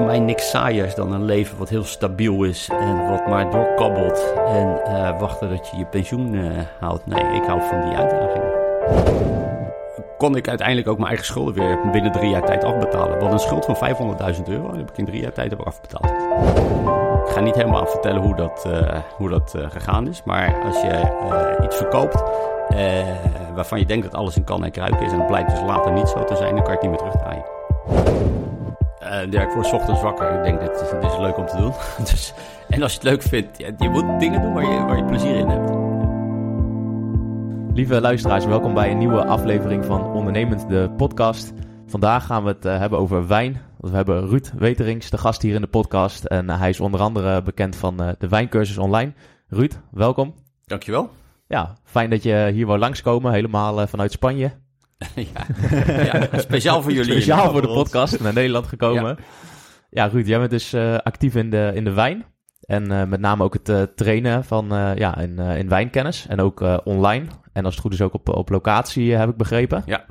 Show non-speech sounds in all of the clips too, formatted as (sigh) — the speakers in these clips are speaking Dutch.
Voor mij niks saaiers dan een leven wat heel stabiel is en wat maar doorkabbelt en eh, wachten dat je je pensioen uh, haalt. Nee, ik hou van die uitdaging. Kon ik uiteindelijk ook mijn eigen schulden weer binnen drie jaar tijd afbetalen. Want een schuld van 500.000 euro heb ik in drie jaar tijd weer afbetaald. Ik ga niet helemaal vertellen hoe dat, uh, hoe dat gegaan is, maar als je iets verkoopt waarvan je denkt dat alles in kan en kruiken is en het blijkt dus later niet zo te zijn, dan kan je het niet meer terugdraaien. Uh, ja, ik word ochtends wakker. Ik denk, dit, dit is leuk om te doen. (laughs) dus, en als je het leuk vindt, ja, je moet dingen doen waar je, waar je plezier in hebt. Lieve luisteraars, welkom bij een nieuwe aflevering van Ondernemend, de podcast. Vandaag gaan we het uh, hebben over wijn. We hebben Ruud Weterings, de gast hier in de podcast. En uh, hij is onder andere bekend van uh, de wijncursus online. Ruud, welkom. Dankjewel. Ja, fijn dat je hier wou langskomen, helemaal vanuit Spanje. (laughs) ja, ja, speciaal voor jullie. Speciaal voor de podcast naar Nederland gekomen. Ja, ja Ruud, jij bent dus uh, actief in de, in de wijn. En uh, met name ook het uh, trainen van, ja, in, in wijnkennis. En ook online. En als het goed is ook op, op locatie, heb ik begrepen. Ja.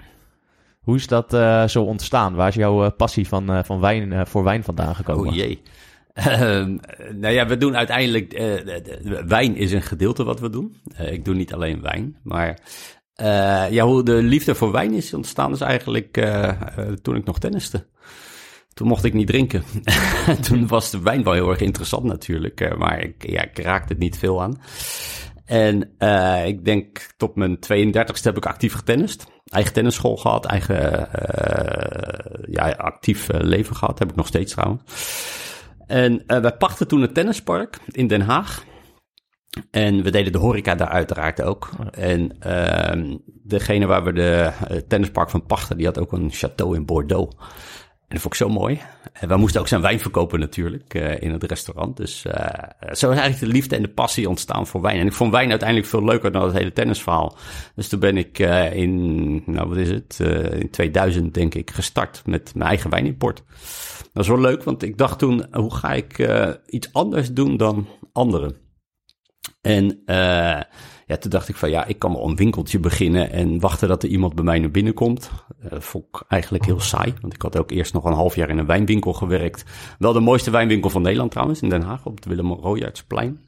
Hoe is dat zo ontstaan? Waar is jouw passie van, van wijn, voor wijn vandaan gekomen? Oh jee. Uh, nou ja, we doen uiteindelijk. Wijn is een gedeelte wat we doen. Ik doe niet alleen wijn, maar uh, ja, hoe de liefde voor wijn is ontstaan is eigenlijk uh, toen ik nog tenniste. Toen mocht ik niet drinken. (laughs) toen was de wijn wel heel erg interessant natuurlijk, maar ik, ja, ik raakte het niet veel aan. En ik denk tot mijn 32ste heb ik actief getennist. Eigen tennisschool gehad, eigen ja, actief leven gehad. Heb ik nog steeds trouwens. En wij pachten toen het tennispark in Den Haag. En we deden de horeca daar uiteraard ook. En uh, degene waar we de uh, tennispark van pachten, die had ook een château in Bordeaux. En dat vond ik zo mooi. En we moesten ook zijn wijn verkopen natuurlijk uh, in het restaurant. Dus uh, zo is eigenlijk de liefde en de passie ontstaan voor wijn. En ik vond wijn uiteindelijk veel leuker dan het hele tennisverhaal. Dus toen ben ik uh, in, nou wat is het, in 2000 denk ik gestart met mijn eigen wijnimport. Dat was wel leuk, want ik dacht toen, hoe ga ik iets anders doen dan anderen? En uh, ja, toen dacht ik van ja, ik kan wel een winkeltje beginnen en wachten dat er iemand bij mij naar binnen komt. Uh, vond ik eigenlijk heel saai, want ik had ook eerst nog een half jaar in een wijnwinkel gewerkt. Wel de mooiste wijnwinkel van Nederland trouwens, in Den Haag op het Willem Royaertsplein.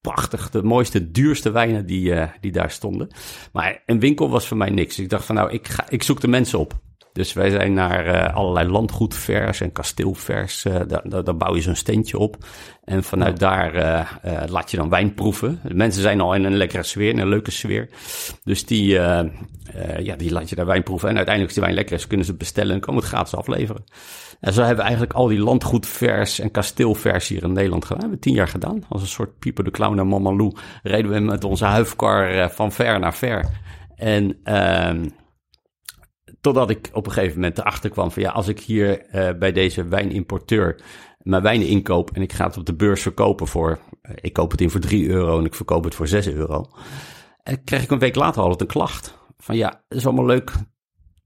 Prachtig, de mooiste, duurste wijnen die, uh, die daar stonden. Maar een winkel was voor mij niks. Ik dacht van nou, ik, ga, ik zoek de mensen op. Dus wij zijn naar uh, allerlei landgoedvers en kasteelvers. Uh, daar, daar, bouw je zo'n steentje op. En vanuit daar uh, laat je dan wijn proeven. De mensen zijn al in een lekkere sfeer, in een leuke sfeer. Dus die, ja, die laat je daar wijn proeven. En uiteindelijk, als die wijn lekker is, kunnen ze bestellen en komen het gratis afleveren. En zo hebben we eigenlijk al die landgoedvers en kasteelvers hier in Nederland gedaan. We hebben tien jaar gedaan. Als een soort Pieper de Clown naar Mama Lou reden we met onze huifkar van ver naar ver. En... Totdat ik op een gegeven moment erachter kwam van ja, als ik hier uh, bij deze wijnimporteur mijn wijnen inkoop en ik ga het op de beurs verkopen voor, uh, ik koop het in voor 3 euro en ik verkoop het voor 6 euro. En krijg ik een week later al een klacht van ja, is allemaal leuk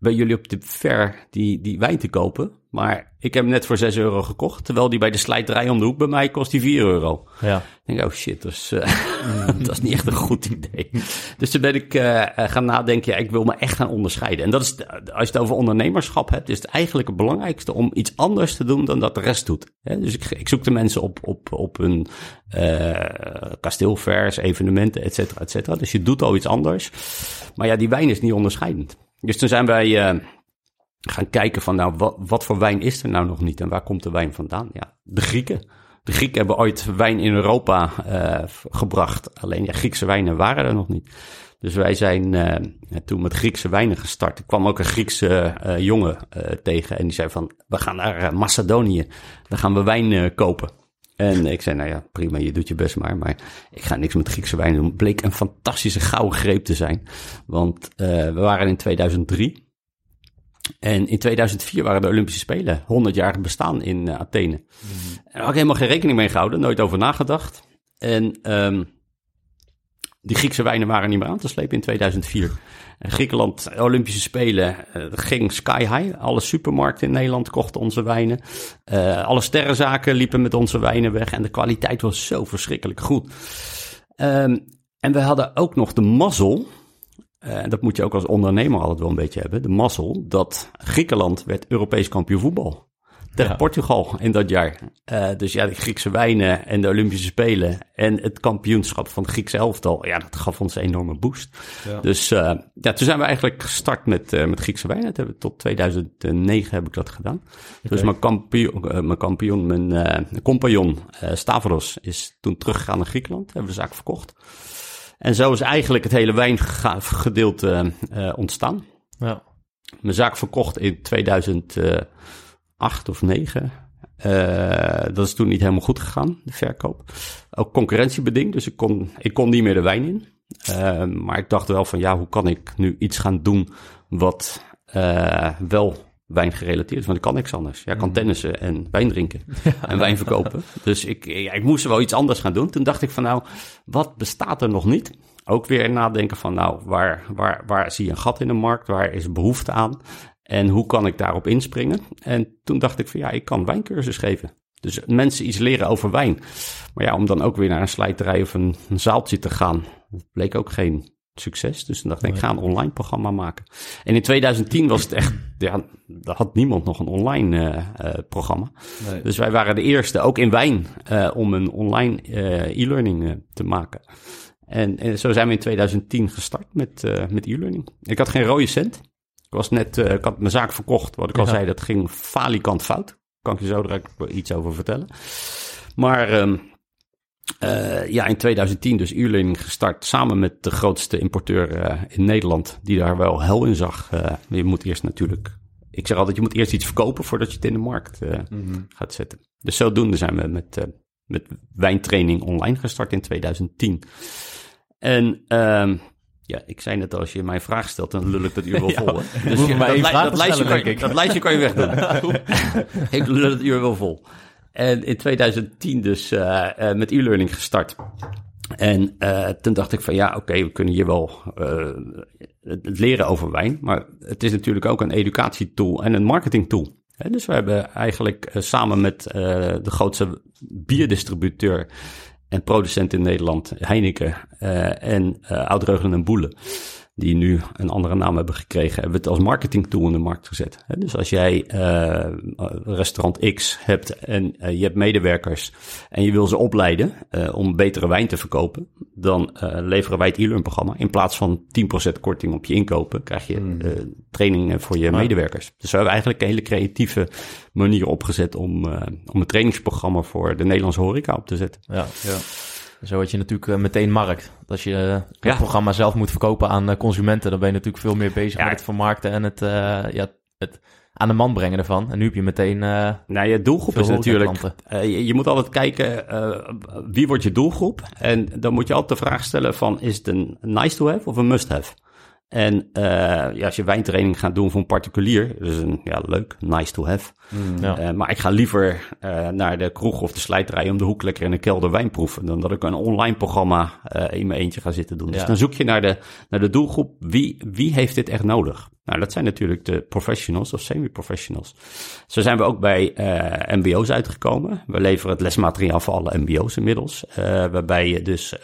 bij jullie op de ver die, die wijn te kopen. Maar ik heb hem net voor 6 euro gekocht. Terwijl die bij de slijterij om de hoek bij mij kost die 4 euro. Ja. Ik denk, oh shit, dat is, eh, (laughs) dat is niet echt een goed idee. Dus toen ben ik eh, gaan nadenken, ja, ik wil me echt gaan onderscheiden. En dat is, als je het over ondernemerschap hebt, is het eigenlijk het belangrijkste om iets anders te doen dan dat de rest doet. Hè? Dus ik, ik zoek de mensen op, op, op een uh, kasteelvers, evenementen, et cetera, et cetera. Dus je doet al iets anders. Maar ja, die wijn is niet onderscheidend. Dus toen zijn wij uh, gaan kijken van, nou, wat, voor wijn is er nou nog niet en waar komt de wijn vandaan? Ja, de Grieken. De Grieken hebben ooit wijn in Europa uh, gebracht. Alleen ja, Griekse wijnen waren er nog niet. Dus wij zijn uh, toen met Griekse wijnen gestart. Er kwam ook een Griekse jongen tegen en die zei van, we gaan naar Macedonië. Dan gaan we wijn kopen. En ik zei, nou ja, prima, je doet je best maar. Maar ik ga niks met Griekse wijn doen. Bleek een fantastische gouden greep te zijn. Want uh, we waren in 2003. En in 2004 waren de Olympische Spelen. 100 jaar bestaan in uh, Athene. Mm. En daar had ik helemaal geen rekening mee gehouden. Nooit over nagedacht. En um, die Griekse wijnen waren niet meer aan te slepen in 2004. En Griekenland, Olympische Spelen, uh, ging sky high. Alle supermarkten in Nederland kochten onze wijnen. Uh, alle sterrenzaken liepen met onze wijnen weg. En de kwaliteit was zo verschrikkelijk goed. Um, en we hadden ook nog de mazzel. En dat moet je ook als ondernemer altijd wel een beetje hebben. De mazzel dat Griekenland werd Europees kampioen voetbal tegen ja. Portugal in dat jaar. Uh, dus ja, de Griekse wijnen en de Olympische Spelen en het kampioenschap van het Griekse elftal, ja, dat gaf ons een enorme boost. Ja. Dus uh, ja, toen zijn we eigenlijk gestart met, uh, met Griekse wijnen. Dat hebben we tot 2009 heb ik dat gedaan. Okay. Dus mijn kampioen, mijn kampioen, mijn compagnon Stavros is toen teruggegaan naar Griekenland. Hebben we de zaak verkocht. En zo is eigenlijk het hele wijngedeelte ontstaan. Ja. Mijn zaak verkocht in 2000 acht of negen. Uh, dat is toen niet helemaal goed gegaan, de verkoop. Ook concurrentiebeding, dus ik kon, ik kon niet meer de wijn in. Uh, maar ik dacht wel van ja, hoe kan ik nu iets gaan doen wat uh, wel wijn gerelateerd is? Want ik kan niks anders. Ja, ik kan tennissen en wijn drinken (laughs) en wijn verkopen. Dus ik, ja, ik moest wel iets anders gaan doen. Toen dacht ik van nou, wat bestaat er nog niet? Ook weer nadenken van nou, waar, waar, waar zie je een gat in de markt? Waar is behoefte aan? En hoe kan ik daarop inspringen? En toen dacht ik van ja, ik kan wijncursus geven. Dus mensen iets leren over wijn. Maar ja, om dan ook weer naar een slijterij of een, een zaaltje te gaan, bleek ook geen succes. Dus toen dacht ik, ik ga een online programma maken. En in 2010 was het echt, ja, daar had niemand nog een online uh, uh, programma. Nee. Dus wij waren de eerste, ook in wijn, uh, om een online e-learning te maken. En, en, zo zijn we in 2010 gestart met, met e-learning. Ik had geen rode cent. Ik was net, uh, ik had mijn zaak verkocht. Wat ik ja. al zei, dat ging falikant fout. Kan ik je zo direct iets over vertellen. Maar um, uh, ja, in 2010 dus e-learning gestart. Samen met de grootste importeur uh, in Nederland. Die daar wel hel in zag. je moet eerst natuurlijk... Ik zeg altijd, je moet eerst iets verkopen voordat je het in de markt mm -hmm. gaat zetten. Dus zodoende zijn we met, met wijntraining online gestart in 2010. En um, ja, ik zei net al, als je mij een vraag stelt, dan lul ik dat uur wel (laughs) vol. Dus je, dat, li dat, lijstje kan, je, dat lijstje kan je wegdoen. (laughs) (laughs) ik lul het uur wel vol. En in 2010 dus uh, uh, met e-learning gestart. En uh, toen dacht ik van ja, oké, okay, we kunnen hier wel het leren over wijn. Maar het is natuurlijk ook een educatietool en een marketingtool. dus we hebben eigenlijk samen met de grootste bierdistributeur en producent in Nederland, Heineken uh, en uh, Oud-Reugelen en Boelen, die nu een andere naam hebben gekregen, hebben we het als marketingtool in de markt gezet. Dus als jij uh, restaurant X hebt en uh, je hebt medewerkers en je wil ze opleiden uh, om betere wijn te verkopen, dan leveren wij het e-learn programma. In plaats van 10% korting op je inkopen, krijg je mm. trainingen voor je medewerkers. Dus we hebben eigenlijk een hele creatieve manier opgezet om, om een trainingsprogramma voor de Nederlandse horeca op te zetten. Ja, ja. Zo had je natuurlijk meteen markt. Als je het ja. programma zelf moet verkopen aan consumenten, dan ben je natuurlijk veel meer bezig ja. met het vermarkten en het, ja, het aan de man brengen ervan. En nu heb je meteen. Uh, nou, je doelgroep is natuurlijk. Uh, je, je, moet altijd kijken wie wordt je doelgroep. En dan moet je altijd de vraag stellen: van is het een nice to have of een must have? En uh, ja, als je wijntraining gaat doen voor een particulier, dat is een ja, leuk, nice to have. Mm, ja. uh, maar ik ga liever uh, naar de kroeg of de slijterij om de hoek lekker in een kelder wijn proeven, dan dat ik een online programma in mijn eentje ga zitten doen. Dus ja. Dus dan zoek je naar de, naar de doelgroep, wie, wie heeft dit echt nodig? Nou, dat zijn natuurlijk de professionals of semi-professionals. Zo zijn we ook bij MBO's uitgekomen. We leveren het lesmateriaal voor alle MBO's inmiddels. Waarbij je dus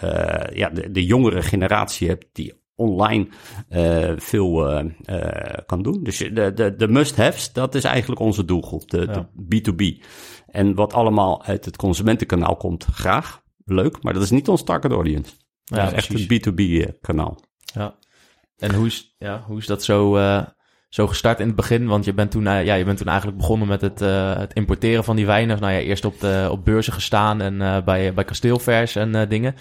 ja, de, de jongere generatie hebt die online uh, veel uh, uh, kan doen. Dus de, de, de must-haves, dat is eigenlijk onze doelgroep, de, ja. de B2B. En wat allemaal uit het consumentenkanaal komt, graag, leuk, maar dat is niet ons target audience. Ja, dat is echt het B2B-kanaal. Ja. En hoe is, ja, hoe is dat zo, zo gestart in het begin? Want je bent toen, ja, je bent toen eigenlijk begonnen met het, het importeren van die wijnen. Nou ja, eerst op, de, op beurzen gestaan en bij, bij kasteelvers en dingen.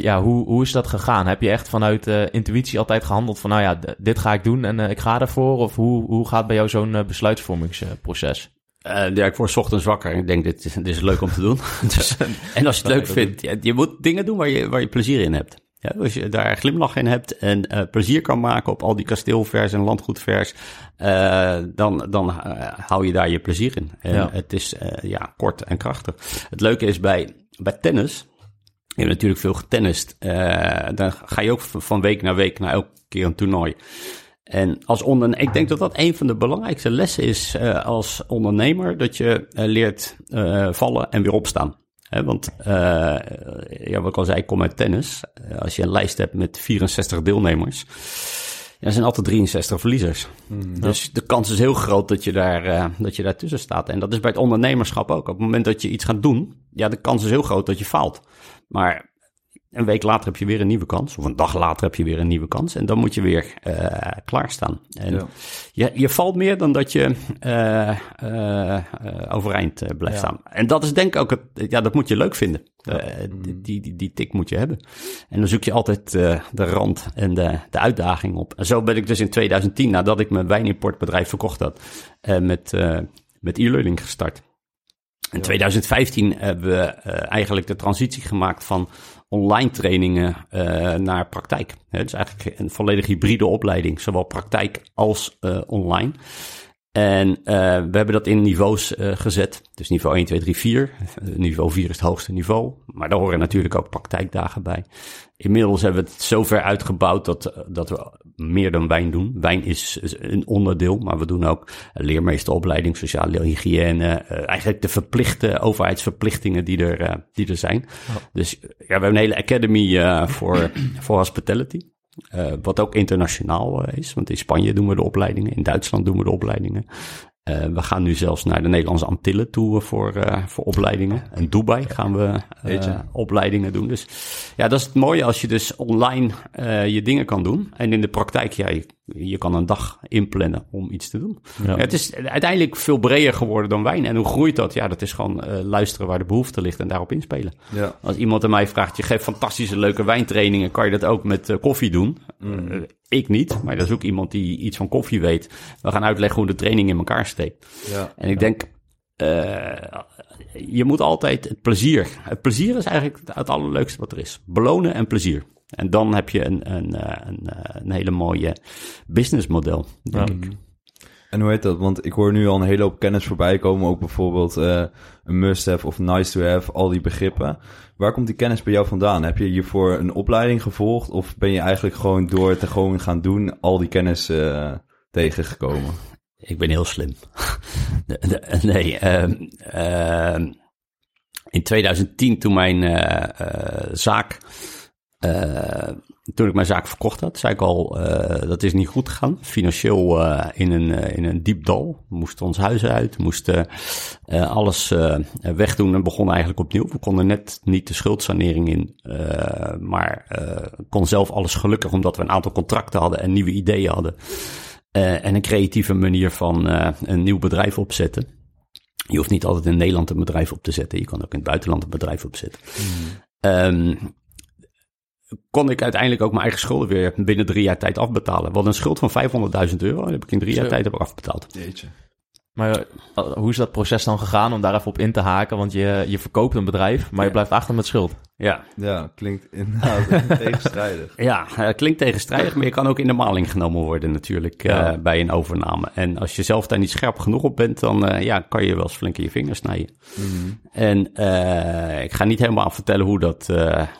Ja, hoe, hoe is dat gegaan? Heb je echt vanuit intuïtie altijd gehandeld van, nou ja, dit ga ik doen en ik ga ervoor? Of hoe, hoe gaat bij jou zo'n besluitvormingsproces? Uh, ja, ik word ochtends wakker en ik denk, dit is, dit is leuk om te doen. (laughs) dus, en als je het leuk vindt, ja, je moet dingen doen waar je, waar je plezier in hebt. Ja, als je daar glimlach in hebt en uh, plezier kan maken op al die kasteelvers en landgoedvers, uh, dan, dan uh, hou je daar je plezier in. En ja. het is ja, kort en krachtig. Het leuke is bij, bij tennis, je hebt natuurlijk veel getennist, dan ga je ook van week naar week naar elke keer een toernooi. En als ondernemer, ik denk dat dat een van de belangrijkste lessen is uh, als ondernemer, dat je uh, leert vallen en weer opstaan. He, want, ja, wat ik al zei, ik kom uit tennis. als je een lijst hebt met 64 deelnemers, ja, zijn altijd 63 verliezers. Mm, dus de kans is heel groot dat je, daar, dat je daar tussen staat. En dat is bij het ondernemerschap ook. Op het moment dat je iets gaat doen, ja, de kans is heel groot dat je faalt. Maar een week later heb je weer een nieuwe kans. Of een dag later heb je weer een nieuwe kans. En dan moet je weer uh, klaarstaan. En ja. je, je valt meer dan dat je uh, uh, overeind blijft ja. staan. En dat is denk ik ook het. Ja, dat moet je leuk vinden. Ja. Die, die, die, die, tik moet je hebben. En dan zoek je altijd de rand en de, de uitdaging op. En zo ben ik dus in 2010, nadat ik mijn wijnimportbedrijf verkocht had, met, met e-learning gestart. In 2015 hebben we eigenlijk de transitie gemaakt van online trainingen uh, naar praktijk. Het is eigenlijk een volledig hybride opleiding, zowel praktijk als uh, online. En uh, we hebben dat in niveaus gezet. Dus niveau 1, 2, 3, 4. niveau 4 is het hoogste niveau. Maar daar horen natuurlijk ook praktijkdagen bij. Inmiddels hebben we het zover uitgebouwd dat, dat we meer dan wijn doen. Wijn is een onderdeel, maar we doen ook leermeesteropleiding, sociale hygiëne. Uh, eigenlijk de verplichte overheidsverplichtingen die er, uh, die er zijn. Oh. Dus ja, we hebben een hele academy uh, voor, voor hospitality. Uh, wat ook internationaal uh, is. Want in Spanje doen we de opleidingen, in Duitsland doen we de opleidingen. Uh, we gaan nu zelfs naar de Nederlandse Antillen toe voor, voor opleidingen. En Dubai gaan we opleidingen doen. Dus ja, dat is het mooie als je dus online je dingen kan doen. En in de praktijk, ja, je, je kan een dag inplannen om iets te doen. Ja. Het is uiteindelijk veel breder geworden dan wijn. En hoe groeit dat? Ja, dat is gewoon luisteren waar de behoefte ligt en daarop inspelen. Ja. Als iemand aan mij vraagt, je geeft fantastische leuke wijntrainingen, kan je dat ook met koffie doen? Mm. Ik niet, maar dat is ook iemand die iets van koffie weet. We gaan uitleggen hoe de training in elkaar steekt. Ja, en ik denk, je moet altijd het plezier. Het plezier is eigenlijk het allerleukste wat er is. Belonen en plezier. En dan heb je een, een, een, een hele mooie businessmodel, denk ja. ik. En hoe heet dat? Want ik hoor nu al een hele hoop kennis voorbij komen. Ook bijvoorbeeld uh, een must-have of nice to have, al die begrippen. Waar komt die kennis bij jou vandaan? Heb je hiervoor een opleiding gevolgd? Of ben je eigenlijk gewoon door het te gewoon gaan doen al die kennis uh, tegengekomen? Ik ben heel slim. (laughs) nee, uh, uh, in 2010 toen mijn uh, zaak toen ik mijn zaak verkocht had, zei ik al, uh, dat is niet goed gegaan. Financieel uh, in, een, in een diep dal. We moesten ons huis uit, moesten alles wegdoen en begonnen eigenlijk opnieuw. We konden net niet de schuldsanering in, maar kon zelf alles gelukkig omdat we een aantal contracten hadden en nieuwe ideeën hadden. en een creatieve manier van een nieuw bedrijf opzetten. Je hoeft niet altijd in Nederland een bedrijf op te zetten. Je kan ook in het buitenland een bedrijf opzetten. Mm. Um, kon ik uiteindelijk ook mijn eigen schulden weer binnen drie jaar tijd afbetalen. Want een schuld van 500.000 euro heb ik in drie jaar tijd heb afbetaald. Jeetje. Maar eh, hoe is dat proces dan gegaan om daar even op in te haken? Want je, je verkoopt een bedrijf, maar je blijft achter met schuld. Ja. Ja, klinkt inderdaad (laughs) tegenstrijdig. Ja, uh, klinkt tegenstrijdig, maar je kan ook in de maling genomen worden natuurlijk ja. uh, bij een overname. En als je zelf daar niet scherp genoeg op bent, dan uh, ja, kan je wel eens flink in je vingers snijden. Mm -hmm. En ik ga niet helemaal vertellen hoe dat,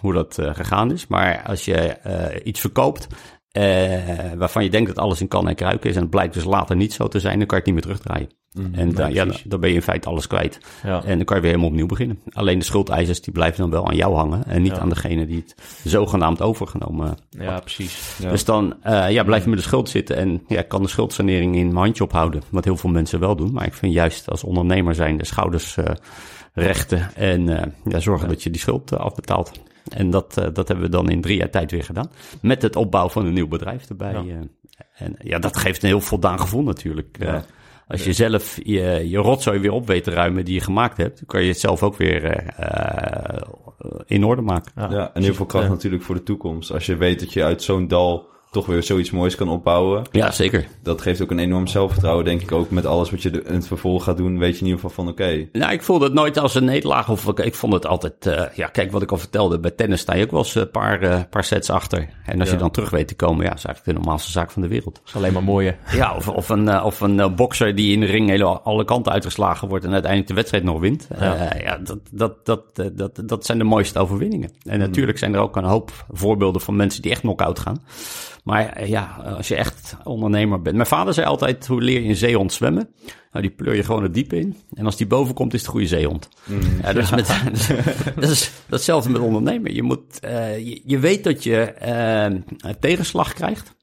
hoe dat gegaan is, maar als je iets verkoopt eh, waarvan je denkt dat alles in kan en kruiken is en het blijkt dus later niet zo te zijn, dan kan je het niet meer terugdraaien. en dan, ja, dan, ben je in feite alles kwijt. Ja. En dan kan je weer helemaal opnieuw beginnen. Alleen de schuldeisers die blijven dan wel aan jou hangen en niet Ja. aan degene die het zogenaamd overgenomen ja, precies. Ja. dus dan eh, ja, blijf je met de schuld zitten en ja, kan de schuldsanering in mijn handje ophouden. Wat heel veel mensen wel doen. Maar ik vind juist als ondernemer zijn de schouders eh, rechten en eh, ja, zorgen dat je die schuld eh, afbetaalt. En dat, eh, dat hebben we dan in drie jaar tijd weer gedaan. Met het opbouwen van een nieuw bedrijf erbij. Ja. eh. en ja, dat geeft een heel voldaan gevoel natuurlijk. Eh, als je zelf je, je rotzooi weer op weet te ruimen die je gemaakt hebt, dan kan je het zelf ook weer eh, eh, in orde maken. Ja. Ja, en heel veel kracht Ja. natuurlijk voor de toekomst. Als je weet dat je uit zo'n dal toch weer zoiets moois kan opbouwen. Ja, zeker. Dat geeft ook een enorm zelfvertrouwen, denk ik ook. Met alles wat je in het vervolg gaat doen, weet je in ieder geval van oké. Nou, ik voelde het nooit als een nederlaag. Of ik, ik vond het altijd, eh, ja, kijk wat ik al vertelde. Bij tennis sta je ook wel eens een paar, eh, paar sets achter. En als Ja. je dan terug weet te komen, ja, is eigenlijk de normaalste zaak van de wereld. Dat is alleen maar mooie. (laughs) Ja, of, of een, eh, of een eh, bokser die in de ring hele, alle kanten uitgeslagen wordt en uiteindelijk de wedstrijd nog wint. Ja. Ja, ja dat, dat, dat, eh, dat, dat zijn de mooiste overwinningen. En natuurlijk zijn er ook een hoop voorbeelden van mensen die echt knock-out gaan. Maar ja, als je echt ondernemer bent. Mijn vader zei altijd, hoe leer je een zeehond zwemmen? Nou, die pleur je gewoon het diep in. En als die boven komt, is het een goede zeehond. Is met, (laughs) dat is datzelfde met ondernemen. Je, moet, eh, je, je weet dat je eh, tegenslag krijgt.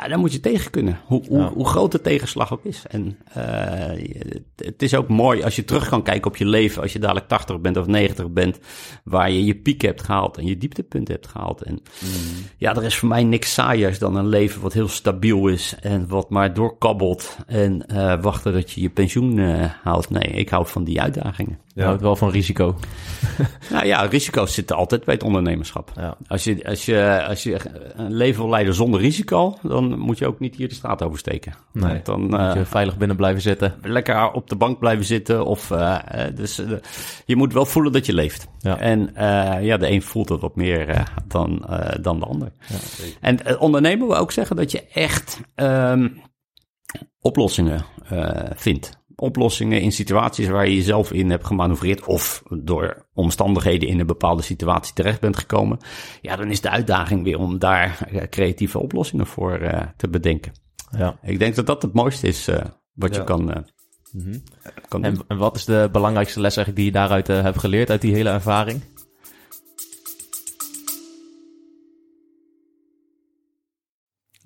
Ja, dan moet je tegen kunnen. Hoe, hoe, Ja. hoe groot de tegenslag ook is. En eh, het is ook mooi als je terug kan kijken op je leven. Als je dadelijk 80 bent of 90 bent. Waar je je piek hebt gehaald en je dieptepunt hebt gehaald. En ja, er is voor mij niks saaiers dan een leven wat heel stabiel is. En wat maar doorkabbelt. En eh, wachten dat je je pensioen eh haalt. Nee, ik hou van die uitdagingen. Je houdt wel van risico. (laughs) Nou ja, risico's zitten altijd bij het ondernemerschap. Ja. Als je, als, je, als je een leven wil leiden zonder risico, dan moet je ook niet hier de straat oversteken. Nee. Dan eh, Moet je veilig binnen blijven zitten. lekker op de bank blijven zitten. Of, eh, eh, dus eh, je moet wel voelen dat je leeft. Ja. En eh, ja, de een voelt het wat meer eh, dan, eh, dan de ander. en eh, ondernemen wil ook zeggen dat je echt ehm, oplossingen eh, vindt. Oplossingen in situaties waar je jezelf in hebt gemanoeuvreerd of door omstandigheden in een bepaalde situatie terecht bent gekomen. Ja, dan is de uitdaging weer om daar eh, creatieve oplossingen voor eh, te bedenken. Ja. Ik denk dat dat het mooiste is eh, wat Ja. je kan, eh, kan doen. En, en wat is de belangrijkste les eigenlijk die je daaruit hebt geleerd, uit die hele ervaring?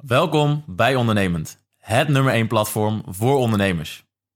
Welkom bij Ondernemend, het nummer 1 platform voor ondernemers.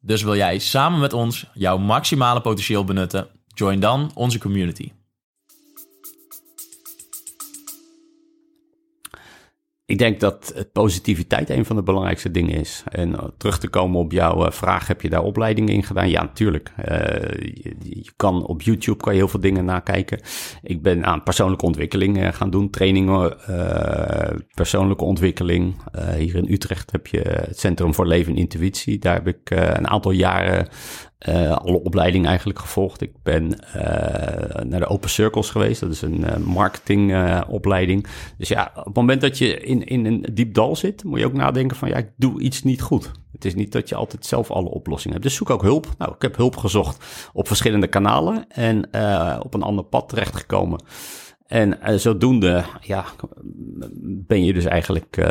Dus wil jij samen met ons jouw maximale potentieel benutten? Join dan onze community. Ik denk dat positiviteit een van de belangrijkste dingen is. En uh, terug te komen op jouw uh, vraag, heb je daar opleidingen in gedaan? Ja, natuurlijk. Uh, je, kan op YouTube kan je heel veel dingen nakijken. Ik ben aan persoonlijke ontwikkeling gaan doen, trainingen, persoonlijke ontwikkeling. Hier in Utrecht heb je het Centrum voor Leven en Intuïtie. Daar heb ik een aantal jaren uh, alle opleiding eigenlijk gevolgd. Ik ben uh, naar de Open Circles geweest. Dat is een uh, marketingopleiding. dus ja, op het moment dat je in, in een diep dal zit, moet je ook nadenken van ja, ik doe iets niet goed. Het is niet dat je altijd zelf alle oplossingen hebt. Dus zoek ook hulp. Nou, ik heb hulp gezocht op verschillende kanalen en op een ander pad terechtgekomen. En zodoende ja, ben je dus eigenlijk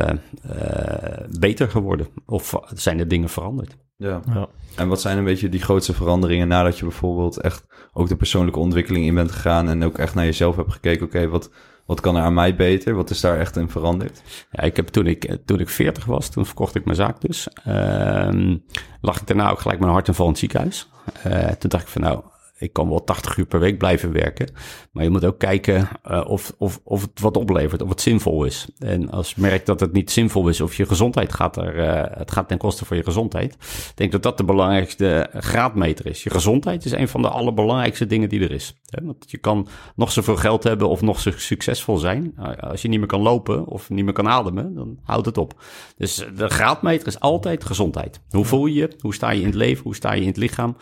beter geworden. Of zijn er dingen veranderd. Ja. Ja. En wat zijn een beetje die grootste veranderingen nadat je bijvoorbeeld echt ook de persoonlijke ontwikkeling in bent gegaan en ook echt naar jezelf hebt gekeken, oké, okay, wat, wat kan er aan mij beter? Wat is daar echt in veranderd? Ja, ik heb toen ik, toen ik 40 was, toen verkocht ik mijn zaak dus, uh, lag ik daarna ook gelijk een hart en val in het ziekenhuis. Uh, toen dacht ik van nou, ik kan wel 80 uur per week blijven werken. Maar je moet ook kijken uh, of, of, of het wat oplevert, of het zinvol is. En als je merkt dat het niet zinvol is, of je gezondheid gaat er, uh, het gaat ten koste van je gezondheid. Ik denk dat dat de belangrijkste graadmeter is. Je gezondheid is een van de allerbelangrijkste dingen die er is. Want je kan nog zoveel geld hebben of nog zo succesvol zijn. Als je niet meer kan lopen of niet meer kan ademen, dan houdt het op. Dus de graadmeter is altijd gezondheid. Hoe voel je je? Hoe sta je in het leven? Hoe sta je in het lichaam?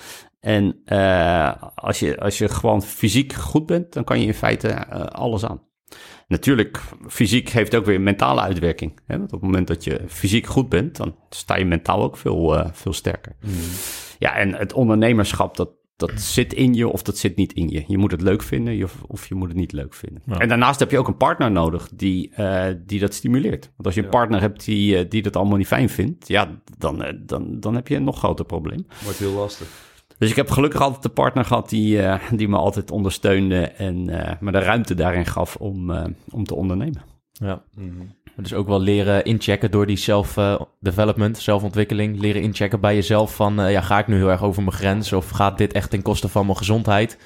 En uh, als, je, als je gewoon fysiek goed bent, dan kan je in feite uh, alles aan. Natuurlijk, fysiek heeft ook weer een mentale uitwerking. Hè? Want op het moment dat je fysiek goed bent, dan sta je mentaal ook veel, uh, veel sterker. Mm. Ja, en het ondernemerschap, dat, dat zit in je of dat zit niet in je. Je moet het leuk vinden of je moet het niet leuk vinden. Ja. En daarnaast heb je ook een partner nodig die, uh, die dat stimuleert. Want als je een partner hebt die, die dat allemaal niet fijn vindt, ja, dan, dan, dan heb je een nog groter probleem. Wordt heel lastig. Dus ik heb gelukkig altijd een partner gehad die, die me altijd ondersteunde en me de ruimte daarin gaf om, om te ondernemen. Ja. Mm -hmm. Dus ook wel leren inchecken door die self-development, zelfontwikkeling. Leren inchecken bij jezelf van, ja, ga ik nu heel erg over mijn grens? Of gaat dit echt ten koste van mijn gezondheid?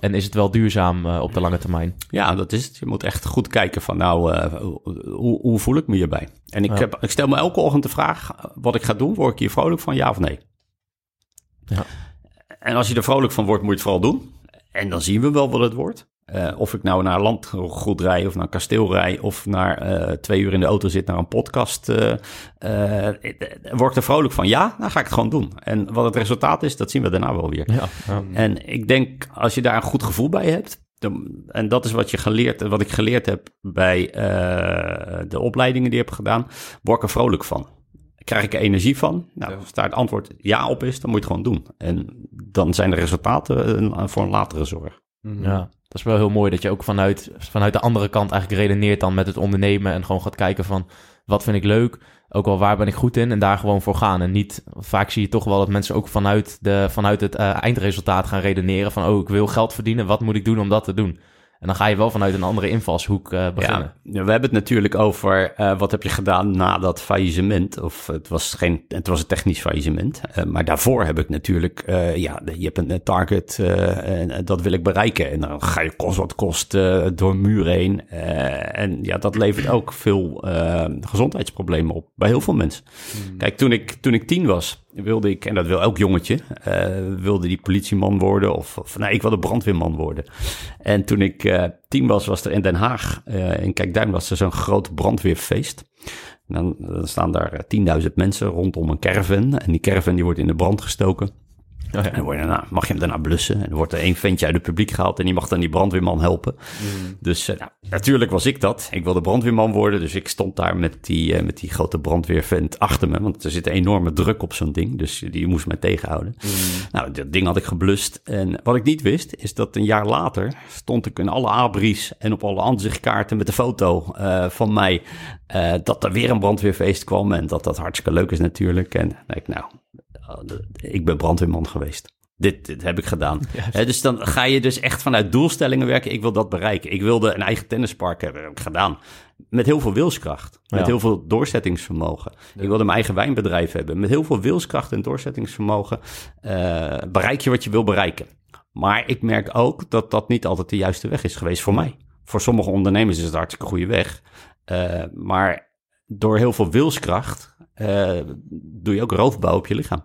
En is het wel duurzaam op de lange termijn? Ja, dat is het. Je moet echt goed kijken van, nou, hoe, hoe, voel ik me hierbij? En ik, ja. heb, ik stel me elke ochtend de vraag, wat ik ga doen, word ik hier vrolijk van, ja of nee? Ja. En als je er vrolijk van wordt, moet je het vooral doen. En dan zien we wel wat het wordt. Uh, of ik nou naar landgoed rij of naar kasteel rij of naar uh, twee uur in de auto zit naar een podcast. Uh, word ik er vrolijk van? Ja, dan ga ik het gewoon doen. En wat het resultaat is, dat zien we daarna wel weer. Ja, ja. En ik denk, als je daar een goed gevoel bij hebt, en dat is wat, je geleerd, wat ik geleerd heb bij de opleidingen die ik heb gedaan, word ik er vrolijk van. Krijg ik er energie van? Nou, als daar het antwoord ja op is, dan moet je het gewoon doen. En dan zijn de resultaten voor een latere zorg. Ja, dat is wel heel mooi dat je ook vanuit, vanuit de andere kant eigenlijk redeneert dan met het ondernemen en gewoon gaat kijken van wat vind ik leuk, ook wel waar ben ik goed in en daar gewoon voor gaan. En niet, vaak zie je toch wel dat mensen ook vanuit, de, vanuit het uh, eindresultaat gaan redeneren van oh ik wil geld verdienen, wat moet ik doen om dat te doen? En dan ga je wel vanuit een andere invalshoek uh, beginnen. Ja, we hebben het natuurlijk over uh, wat heb je gedaan na dat faillissement. Of het was, geen, het was een technisch faillissement. Uh, maar daarvoor heb ik natuurlijk, ja, je hebt een target en dat wil ik bereiken. En dan ga je kost wat kost door een muur heen. en ja, dat levert ook veel gezondheidsproblemen op bij heel veel mensen. Hmm. Kijk, toen ik, toen ik tien was, wilde ik, en dat wil elk jongetje, uh, wilde die politieman worden of, of nee, ik wilde brandweerman worden. En toen ik uh, tien was, was er in Den Haag, uh, in Kijkduin was er zo'n groot brandweerfeest. Dan, dan, staan daar 10.000 mensen rondom een caravan en die caravan die wordt in de brand gestoken. Oh ja. En dan daarna, mag je hem daarna blussen. En dan wordt er één ventje uit het publiek gehaald en die mag dan die brandweerman helpen. Mm. Dus uh, nou, natuurlijk was ik dat. Ik wilde brandweerman worden, dus ik stond daar met die, uh, met die grote brandweervent achter me. Want er zit een enorme druk op zo'n ding, dus die moest mij tegenhouden. Mm. Nou, dat ding had ik geblust. En wat ik niet wist, is dat een jaar later stond ik in alle abris en op alle aanzichtkaarten met de foto uh, van mij. dat er weer een brandweerfeest kwam en dat dat hartstikke leuk is natuurlijk. En denk ik, nou, ik ben brandweerman geweest. Dit, dit heb ik gedaan. (laughs) dus dan ga je dus echt vanuit doelstellingen werken. Ik wil dat bereiken. Ik wilde een eigen tennispark hebben. heb ik gedaan. Met heel veel wilskracht. Met heel veel doorzettingsvermogen. Ik wilde mijn eigen wijnbedrijf hebben. Met heel veel wilskracht en doorzettingsvermogen uh, bereik je wat je wil bereiken. Maar ik merk ook dat dat niet altijd de juiste weg is geweest voor mij. Voor sommige ondernemers is het een hartstikke goede weg. Uh, maar door heel veel wilskracht uh, doe je ook roofbouw op je lichaam.